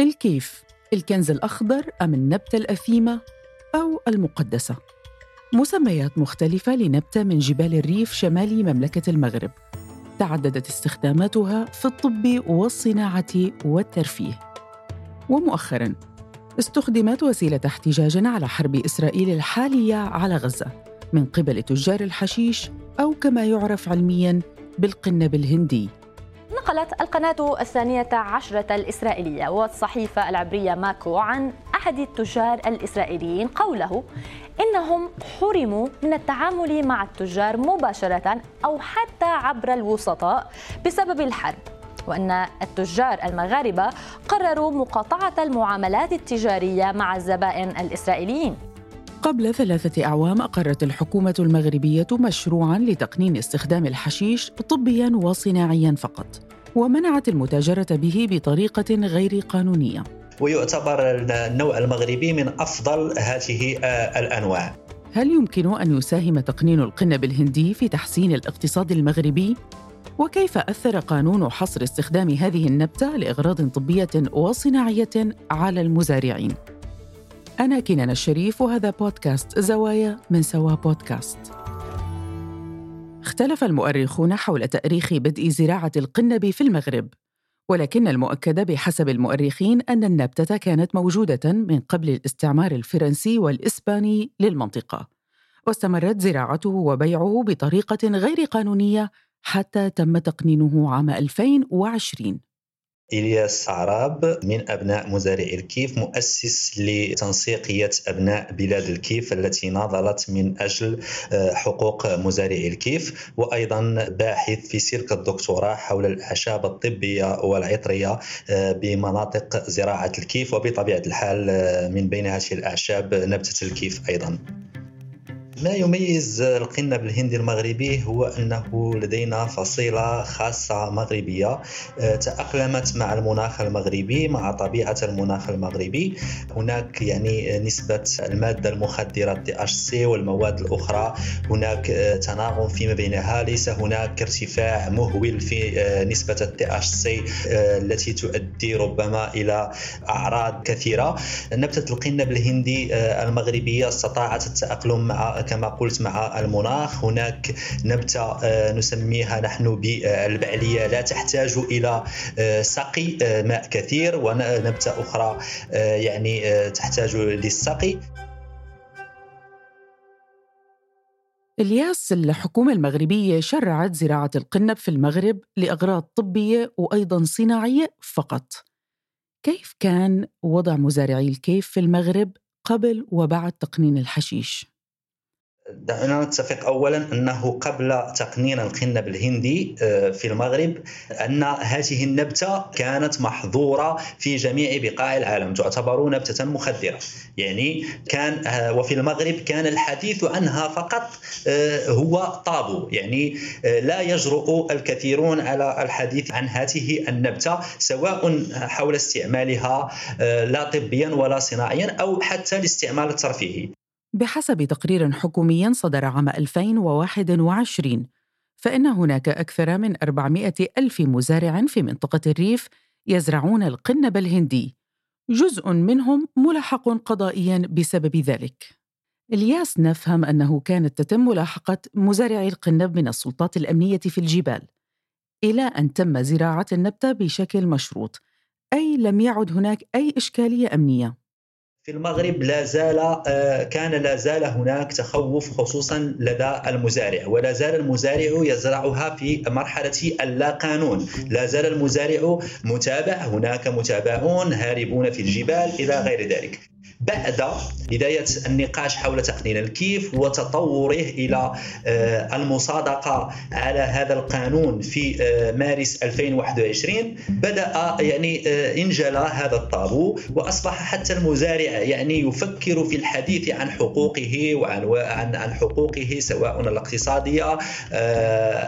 الكيف الكنز الأخضر أم النبتة الأثيمة أو المقدسة؟ مسميات مختلفة لنبتة من جبال الريف شمالي مملكة المغرب. تعددت استخداماتها في الطب والصناعة والترفيه. ومؤخراً استخدمت وسيلة احتجاج على حرب إسرائيل الحالية على غزة من قبل تجار الحشيش أو كما يعرف علمياً بالقنب الهندي. نقلت القناة الثانية عشرة الإسرائيلية والصحيفة العبرية ماكو عن أحد التجار الإسرائيليين قوله إنهم حرموا من التعامل مع التجار مباشرة أو حتى عبر الوسطاء بسبب الحرب وأن التجار المغاربة قرروا مقاطعة المعاملات التجارية مع الزبائن الإسرائيليين. قبل ثلاثة أعوام أقرت الحكومة المغربية مشروعاً لتقنين استخدام الحشيش طبياً وصناعياً فقط. ومنعت المتاجرة به بطريقة غير قانونية ويعتبر النوع المغربي من أفضل هذه الأنواع هل يمكن أن يساهم تقنين القنب الهندي في تحسين الاقتصاد المغربي؟ وكيف أثر قانون حصر استخدام هذه النبتة لأغراض طبية وصناعية على المزارعين؟ أنا كنان الشريف وهذا بودكاست زوايا من سوا بودكاست. اختلف المؤرخون حول تأريخ بدء زراعة القنب في المغرب، ولكن المؤكد بحسب المؤرخين أن النبتة كانت موجودة من قبل الاستعمار الفرنسي والإسباني للمنطقة، واستمرت زراعته وبيعه بطريقة غير قانونية حتى تم تقنينه عام 2020 إلياس عراب من أبناء مزارعي الكيف مؤسس لتنسيقية أبناء بلاد الكيف التي ناضلت من أجل آه، حقوق مزارعي الكيف وأيضا باحث في سلك الدكتوراه حول الأعشاب الطبية والعطرية آه، بمناطق زراعة الكيف وبطبيعة الحال آه، من بين هذه الأعشاب نبتة الكيف أيضا. ما يميز القنب الهندي المغربي هو أنه لدينا فصيلة خاصة مغربية آه، تأقلمت مع المناخ المغربي مع طبيعة المناخ المغربي. هناك يعني نسبة المادة المخدرة THC والمواد الأخرى. هناك آه، تناغم فيما بينها. ليس هناك ارتفاع مهول في آه، نسبة ال THC التي تؤدي ربما إلى أعراض كثيرة. نبتة القنب الهندي المغربية استطاعت التأقلم مع كما قلت مع المناخ. هناك نبتة آه، نسميها نحن بالبعلية. لا تحتاج إلى آه، سقي آه، ماء كثير ونبتة أخرى يعني تحتاج للسقي. الياس الحكومة المغربية شرعت زراعة القنب في المغرب لأغراض طبية وأيضا صناعية فقط. كيف كان وضع مزارعي الكيف في المغرب قبل وبعد تقنين الحشيش؟ دعنا نتفق اولا أنه قبل تقنين القنب الهندي آه، في المغرب أن هذه النبتة كانت محظورة في جميع بقاع العالم تعتبر نبتة مخدرة. يعني كان آه، وفي المغرب كان الحديث عنها فقط آه، هو طابو. يعني لا يجرؤ الكثيرون على الحديث عن هذه النبتة سواء حول استعمالها لا طبيا ولا صناعيا أو حتى الاستعمال الترفيهي بحسب تقرير حكومي صدر عام 2021 فإن هناك أكثر من 400 ألف مزارع في منطقة الريف يزرعون القنب الهندي. جزء منهم ملحق قضائيا بسبب ذلك. الياس نفهم أنه كانت تتم ملاحقة مزارعي القنب من السلطات الأمنية في الجبال. إلى أن تم زراعة النبتة بشكل مشروط أي لم يعد هناك أي إشكالية أمنية. في المغرب لا زال آه، كان لا زال هناك تخوف خصوصا لدى المزارع ولا زال المزارع يزرعها في مرحلة اللا قانون لا زال المزارع متابع هناك متابعون هاربون في الجبال إلى غير ذلك. بعد بداية النقاش حول تقنين الكيف وتطوره إلى آه، المصادقة على هذا القانون في آه، مارس 2021 بدأ يعني آه، انجلى هذا الطابو وأصبح حتى المزارع يعني يفكر في الحديث عن حقوقه وعن عن عن حقوقه سواء الاقتصادية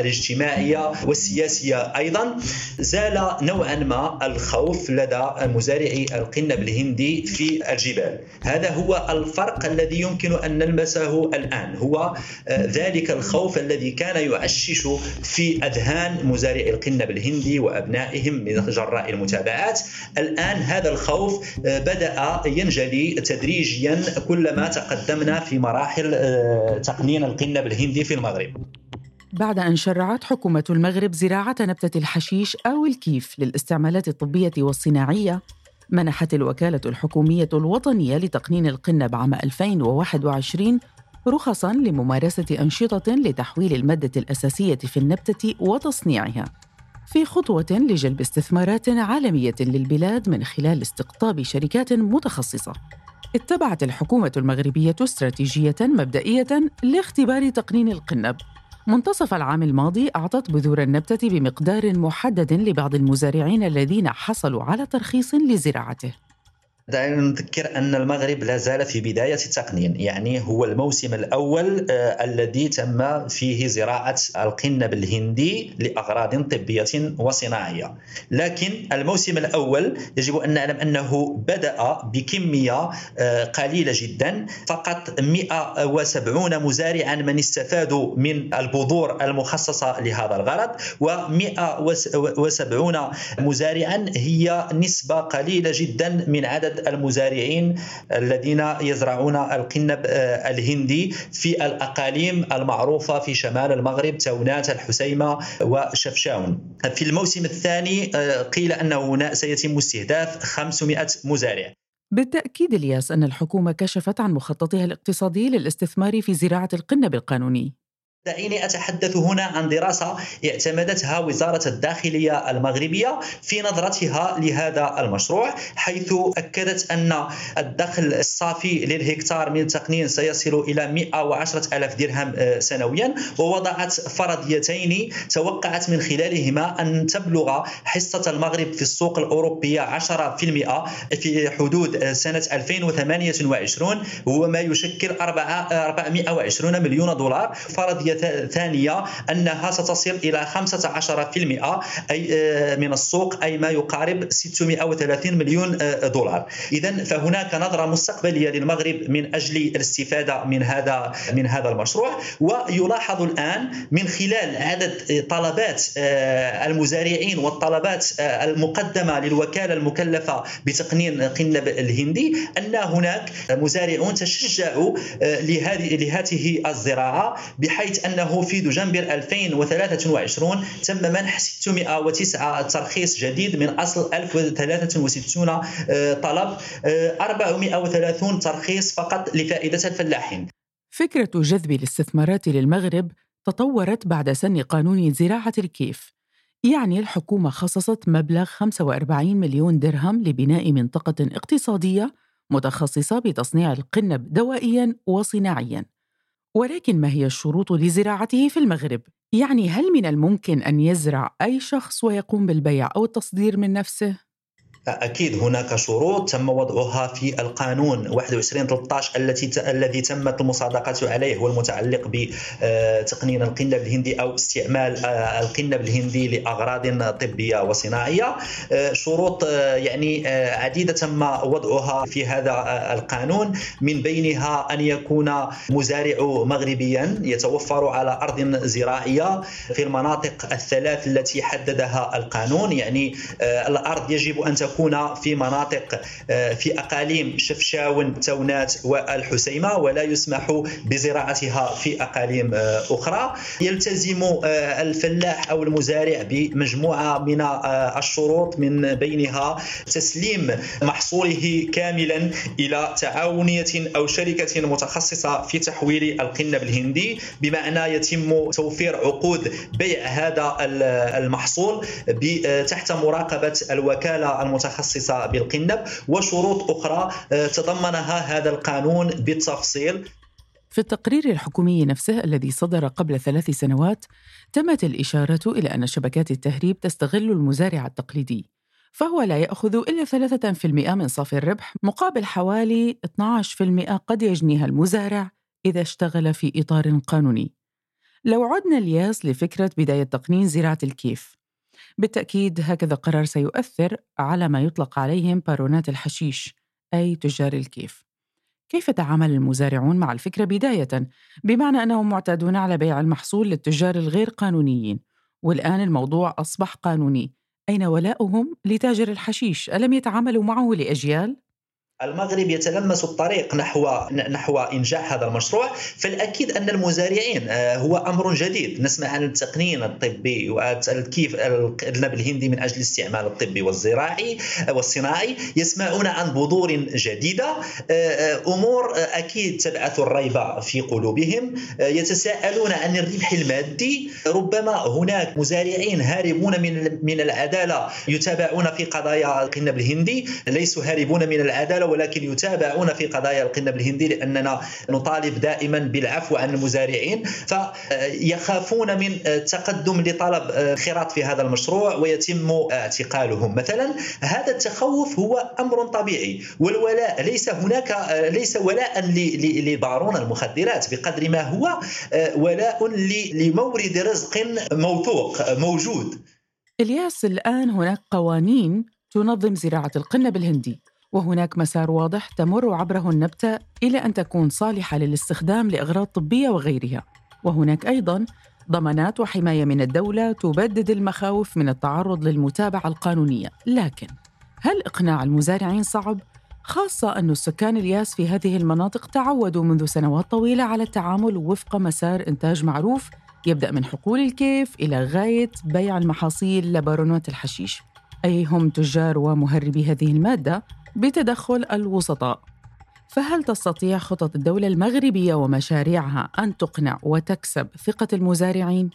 الاجتماعية والسياسية أيضا. زال نوعا ما الخوف لدى مزارعي القنب الهندي في الجبال. هذا هو الفرق الذي يمكن أن نلمسه الآن. هو ذلك الخوف الذي كان يعشش في أذهان مزارعي القنب الهندي وأبنائهم من جراء المتابعات. الآن هذا الخوف بدأ ينجلي تدريجيا كلما تقدمنا في مراحل تقنين القنب الهندي في المغرب. بعد أن شرعت حكومة المغرب زراعة نبتة الحشيش أو الكيف للاستعمالات الطبية والصناعية منحت الوكالة الحكومية الوطنية لتقنين القنب عام 2021 رخصاً لممارسة أنشطة لتحويل المادة الأساسية في النبتة وتصنيعها في خطوة لجلب استثمارات عالمية للبلاد من خلال استقطاب شركات متخصصة. اتبعت الحكومة المغربية استراتيجية مبدئية لاختبار تقنين القنب. منتصف العام الماضي أعطت بذور النبتة بمقدار محدد لبعض المزارعين الذين حصلوا على ترخيص لزراعته. دعنا نذكر أن المغرب لا زال في بداية التقنين يعني هو الموسم الأول آه الذي تم فيه زراعة القنب الهندي لأغراض طبية وصناعية. لكن الموسم الأول يجب أن نعلم أنه بدأ بكمية آه قليلة جدا. فقط 170 مزارعا من استفادوا من البذور المخصصة لهذا الغرض و170 مزارعا هي نسبة قليلة جدا من عدد المزارعين الذين يزرعون القنب آه، الهندي في الأقاليم المعروفة في شمال المغرب تونات الحسيمة وشفشاون. في الموسم الثاني آه، قيل أنه سيتم استهداف 500 مزارع. بالتأكيد إلياس أن الحكومة كشفت عن مخططها الاقتصادي للاستثمار في زراعة القنب القانوني. دعيني أتحدث هنا عن دراسة اعتمدتها وزارة الداخلية المغربية في نظرتها لهذا المشروع حيث أكدت أن الدخل الصافي للهكتار من التقنين سيصل إلى 110 ألف درهم آه، سنويا ووضعت فرضيتين توقعت من خلالهما أن تبلغ حصة المغرب في السوق الأوروبية 10% في حدود آه، سنة 2028 هو ما يشكل 420 مليون دولار. فرضية ثانية أنها ستصل إلى 15% أي آه، من السوق أي ما يقارب 630 مليون آه، دولار. إذا فهناك نظرة مستقبلية للمغرب من أجل الاستفادة من هذا من هذا المشروع. ويلاحظ الآن من خلال عدد طلبات آه، المزارعين والطلبات المقدمة للوكالة المكلفة بتقنين قنب الهندي أن هناك مزارعون تشجعوا لهذه لهذه الزراعة بحيث أنه في دجنبر 2023 تم منح 609 ترخيص جديد من أصل 1063 آه، طلب 430 آه، ترخيص فقط لفائدة الفلاحين. فكرة جذب الاستثمارات للمغرب تطورت بعد سن قانون زراعة الكيف. يعني الحكومة خصصت مبلغ 45 مليون درهم لبناء منطقة اقتصادية متخصصة بتصنيع القنب دوائياً وصناعياً. ولكن ما هي الشروط لزراعته في المغرب؟ يعني هل من الممكن أن يزرع أي شخص ويقوم بالبيع أو التصدير من نفسه؟ أكيد هناك شروط تم وضعها في القانون 21 13 التي الذي تمت المصادقه عليه هو المتعلق بتقنين القنب الهندي أو استعمال آه، القنب الهندي لأغراض طبية وصناعية. آه، شروط آه، يعني عديدة تم وضعها في هذا القانون من بينها أن يكون مزارع مغربيا يتوفر على أرض زراعية في المناطق الثلاث التي حددها القانون يعني الأرض يجب أن تكون تكون في مناطق آه، في أقاليم شفشاون تونات والحسيمة ولا يسمح بزراعتها في أقاليم آه، أخرى. يلتزم آه، الفلاح أو المزارع بمجموعة من الشروط من بينها تسليم محصوله كاملا إلى تعاونية أو شركة متخصصة في تحويل القنب الهندي. بمعنى يتم توفير عقود بيع هذا المحصول تحت مراقبة الوكالة المتخصصه المتخصصة بالقنب وشروط أخرى آه، تضمنها هذا القانون بالتفصيل. في التقرير الحكومي نفسه الذي صدر قبل ثلاث سنوات تمت الإشارة إلى أن شبكات التهريب تستغل المزارع التقليدي فهو لا يأخذ إلا 3% من صافي الربح مقابل حوالي 12% قد يجنيها المزارع إذا اشتغل في إطار قانوني. لو عدنا الياس لفكرة بداية تقنين زراعة الكيف بالتأكيد هكذا قرار سيؤثر على ما يطلق عليهم بارونات الحشيش أي تجار الكيف كيف تعامل المزارعون مع الفكرة بداية؟ بمعنى أنهم معتادون على بيع المحصول للتجار الغير قانونيين والآن الموضوع أصبح قانوني أين ولاؤهم لتاجر الحشيش؟ ألم يتعاملوا معه لأجيال؟ المغرب يتلمس الطريق نحو نحو إنجاح هذا المشروع فالأكيد أن المزارعين آه، هو أمر جديد. نسمع عن التقنين الطبي وكيف النبل الهندي من أجل الاستعمال الطبي والزراعي آه، والصناعي. يسمعون عن بذور جديدة آه، أمور أكيد تبعث الريب في قلوبهم. يتساءلون عن الربح المادي. ربما هناك مزارعين هاربون من من العدالة يتابعون في قضايا القنب الهندي ليسوا هاربون من العدالة ولكن يتابعون في قضايا القنب الهندي لأننا نطالب دائما بالعفو عن المزارعين فيخافون من التقدم لطلب انخراط في هذا المشروع ويتم اعتقالهم. مثلا هذا التخوف هو أمر طبيعي والولاء ليس هناك ليس ولاء لبارون المخدرات بقدر ما هو ولاء لمورد رزق موثوق موجود. إلياس الآن هناك قوانين تنظم زراعة القنب الهندي وهناك مسار واضح تمر عبره النبتة إلى أن تكون صالحة للاستخدام لأغراض طبية وغيرها. وهناك أيضاً ضمانات وحماية من الدولة تبدد المخاوف من التعرض للمتابعة القانونية. لكن هل إقناع المزارعين صعب؟ خاصة أن السكان الياس في هذه المناطق تعودوا منذ سنوات طويلة على التعامل وفق مسار إنتاج معروف يبدأ من حقول الكيف إلى غاية بيع المحاصيل لبارونات الحشيش. أي هم تجار ومهربي هذه المادة؟ بتدخل الوسطاء فهل تستطيع خطط الدولة المغربية ومشاريعها أن تقنع وتكسب ثقة المزارعين؟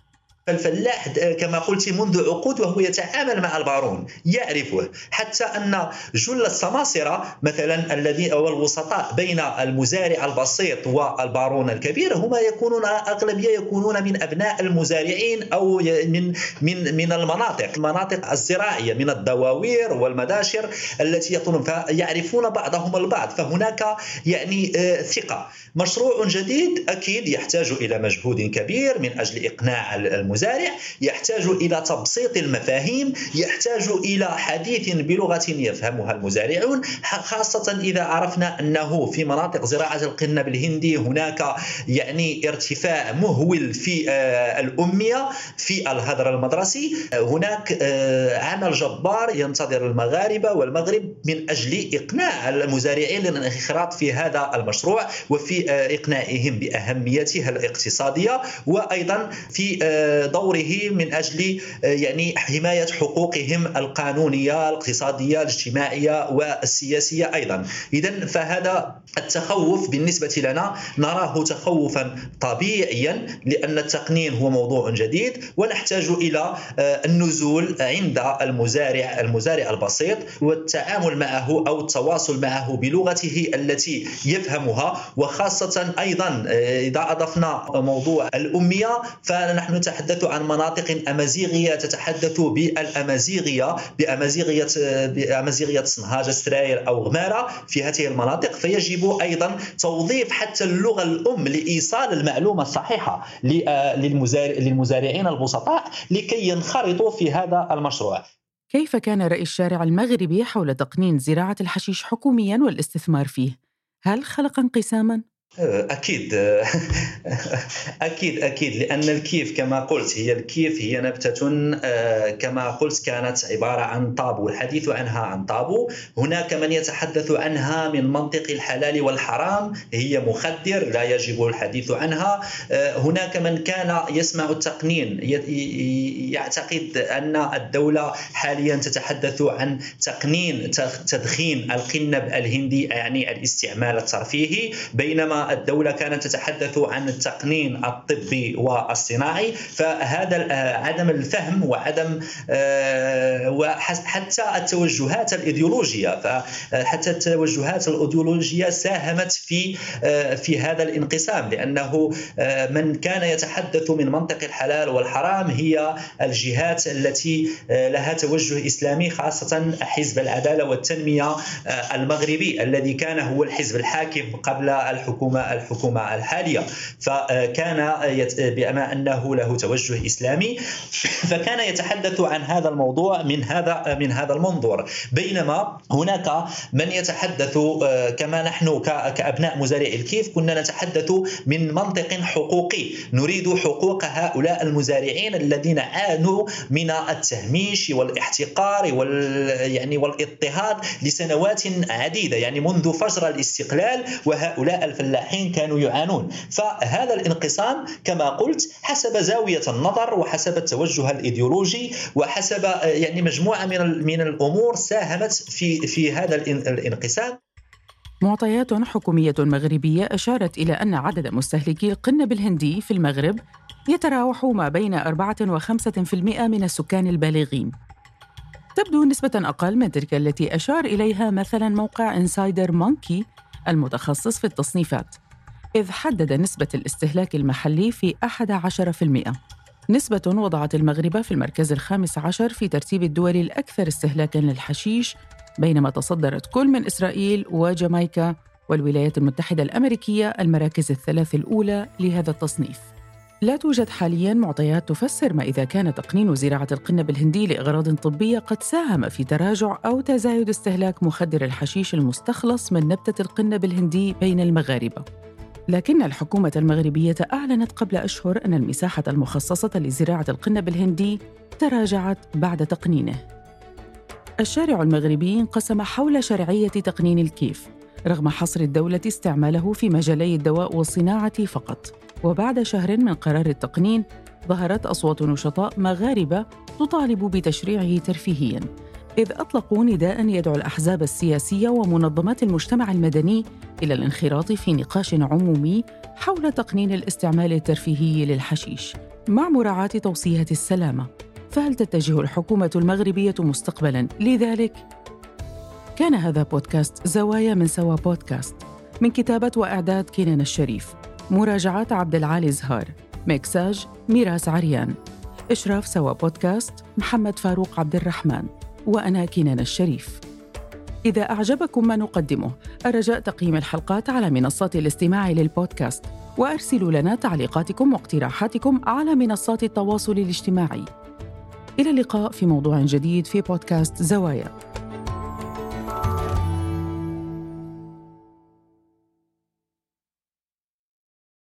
فالفلاح كما قلت منذ عقود وهو يتعامل مع البارون يعرفه. حتى أن جل السماسرة مثلا الذي أو الوسطاء بين المزارع البسيط والبارون الكبير هما يكونون أغلبية يكونون من أبناء المزارعين أو من من من المناطق المناطق الزراعية من الدواوير والمداشر التي يكونون فيعرفون بعضهم البعض. فهناك يعني آه، ثقة. مشروع جديد أكيد يحتاج إلى مجهود كبير من أجل إقناع المزارع. المزارع يحتاج إلى تبسيط المفاهيم يحتاج إلى حديث بلغة يفهمها المزارعون خاصة إذا عرفنا أنه في مناطق زراعة القنب الهندي هناك يعني ارتفاع مهول في آه، الأمية في الهدر المدرسي. هناك آه، عمل جبار ينتظر المغاربة والمغرب من أجل إقناع المزارعين للانخراط في هذا المشروع وفي آه، إقناعهم بأهميته الاقتصادية. وأيضا في دوره من أجل آه، يعني حماية حقوقهم القانونية الاقتصادية الاجتماعية والسياسية أيضا. اذا فهذا التخوف بالنسبة لنا نراه تخوفا طبيعيا لأن التقنين هو موضوع جديد ونحتاج إلى آه، النزول عند المزارع المزارع البسيط والتعامل معه أو التواصل معه بلغته التي يفهمها وخاصة أيضا آه، إذا أضفنا موضوع الأمية فنحن نتحدث عن مناطق أمازيغية تتحدث بالأمازيغية بأمازيغية بأمازيغية صنهاجه ستراير أو غمارة في هذه المناطق فيجب أيضا توظيف حتى اللغة الأم لإيصال المعلومة الصحيحة للمزارعين البسطاء لكي ينخرطوا في هذا المشروع كيف كان رأي الشارع المغربي حول تقنين زراعة الحشيش حكوميا والاستثمار فيه؟ هل خلق انقساما؟ أكيد أكيد أكيد لأن الكيف كما قلت هي الكيف هي نبتة آه، كما قلت كانت عبارة عن طابو الحديث عنها عن طابو. هناك من يتحدث عنها من منطق الحلال والحرام هي مخدر لا يجب الحديث عنها. هناك من كان يسمع التقنين يعتقد أن الدولة حاليا تتحدث عن تقنين تدخين القنب الهندي يعني الاستعمال الترفيهي. بينما الدولة كانت تتحدث عن التقنين الطبي والصناعي فهذا عدم الفهم وعدم آه، وحتى التوجهات الإيديولوجية فحتى التوجهات الإيديولوجية ساهمت في آه، في هذا الانقسام لأنه آه، من كان يتحدث من منطق الحلال والحرام هي الجهات التي لها توجه إسلامي خاصة حزب العدالة والتنمية المغربي الذي كان هو الحزب الحاكم قبل الحكومة الحكومة الحكومة الحالية. فكان بما أنه له توجه إسلامي فكان يتحدث عن هذا الموضوع من هذا من هذا المنظور. بينما هناك من يتحدث كما نحن كأبناء مزارع الكيف كنا نتحدث من منطق حقوقي. نريد حقوق هؤلاء المزارعين الذين عانوا من التهميش والاحتقار وال يعني والاضطهاد لسنوات عديدة يعني منذ فجر الاستقلال وهؤلاء الفلاحين كانوا يعانون. فهذا الانقسام كما قلت حسب زاوية النظر وحسب التوجه الإيديولوجي وحسب يعني مجموعة من من الأمور ساهمت في في هذا الانقسام. معطيات حكومية مغربية أشارت إلى أن عدد مستهلكي القنب الهندي في المغرب يتراوح ما بين 4 و 5% من السكان البالغين. تبدو نسبة أقل من تلك التي أشار إليها مثلا موقع Insider Monkey المتخصص في التصنيفات إذ حدد نسبة الاستهلاك المحلي في 11% نسبة وضعت المغرب في المركز الخامس عشر في ترتيب الدول الأكثر استهلاكاً للحشيش بينما تصدرت كل من إسرائيل وجامايكا والولايات المتحدة الأمريكية المراكز الثلاث الأولى لهذا التصنيف. لا توجد حاليا معطيات تفسر ما إذا كان تقنين زراعة القنب الهندي لأغراض طبية قد ساهم في تراجع أو تزايد استهلاك مخدر الحشيش المستخلص من نبتة القنب الهندي بين المغاربة لكن الحكومة المغربية أعلنت قبل أشهر أن المساحة المخصصة لزراعة القنب الهندي تراجعت بعد تقنينه. الشارع المغربي انقسم حول شرعية تقنين الكيف، رغم حصر الدولة استعماله في مجالي الدواء والصناعة فقط. وبعد شهر من قرار التقنين، ظهرت أصوات نشطاء مغاربة تطالب بتشريعه ترفيهياً، إذ أطلقوا نداء يدعو الأحزاب السياسية ومنظمات المجتمع المدني إلى الانخراط في نقاش عمومي حول تقنين الاستعمال الترفيهي للحشيش. مع مراعاة توصيات السلامة فهل تتجه الحكومة المغربية مستقبلا لذلك؟ كان هذا بودكاست زوايا من سوا بودكاست من كتابة وإعداد كينان الشريف. مراجعات عبد العالي زهار. ميكساج ميراس عريان. إشراف سوا بودكاست محمد فاروق عبد الرحمن وأنا كنان الشريف. إذا أعجبكم ما نقدمه الرجاء تقييم الحلقات على منصات الاستماع للبودكاست وأرسلوا لنا تعليقاتكم واقتراحاتكم على منصات التواصل الاجتماعي. إلى اللقاء في موضوع جديد في بودكاست زوايا.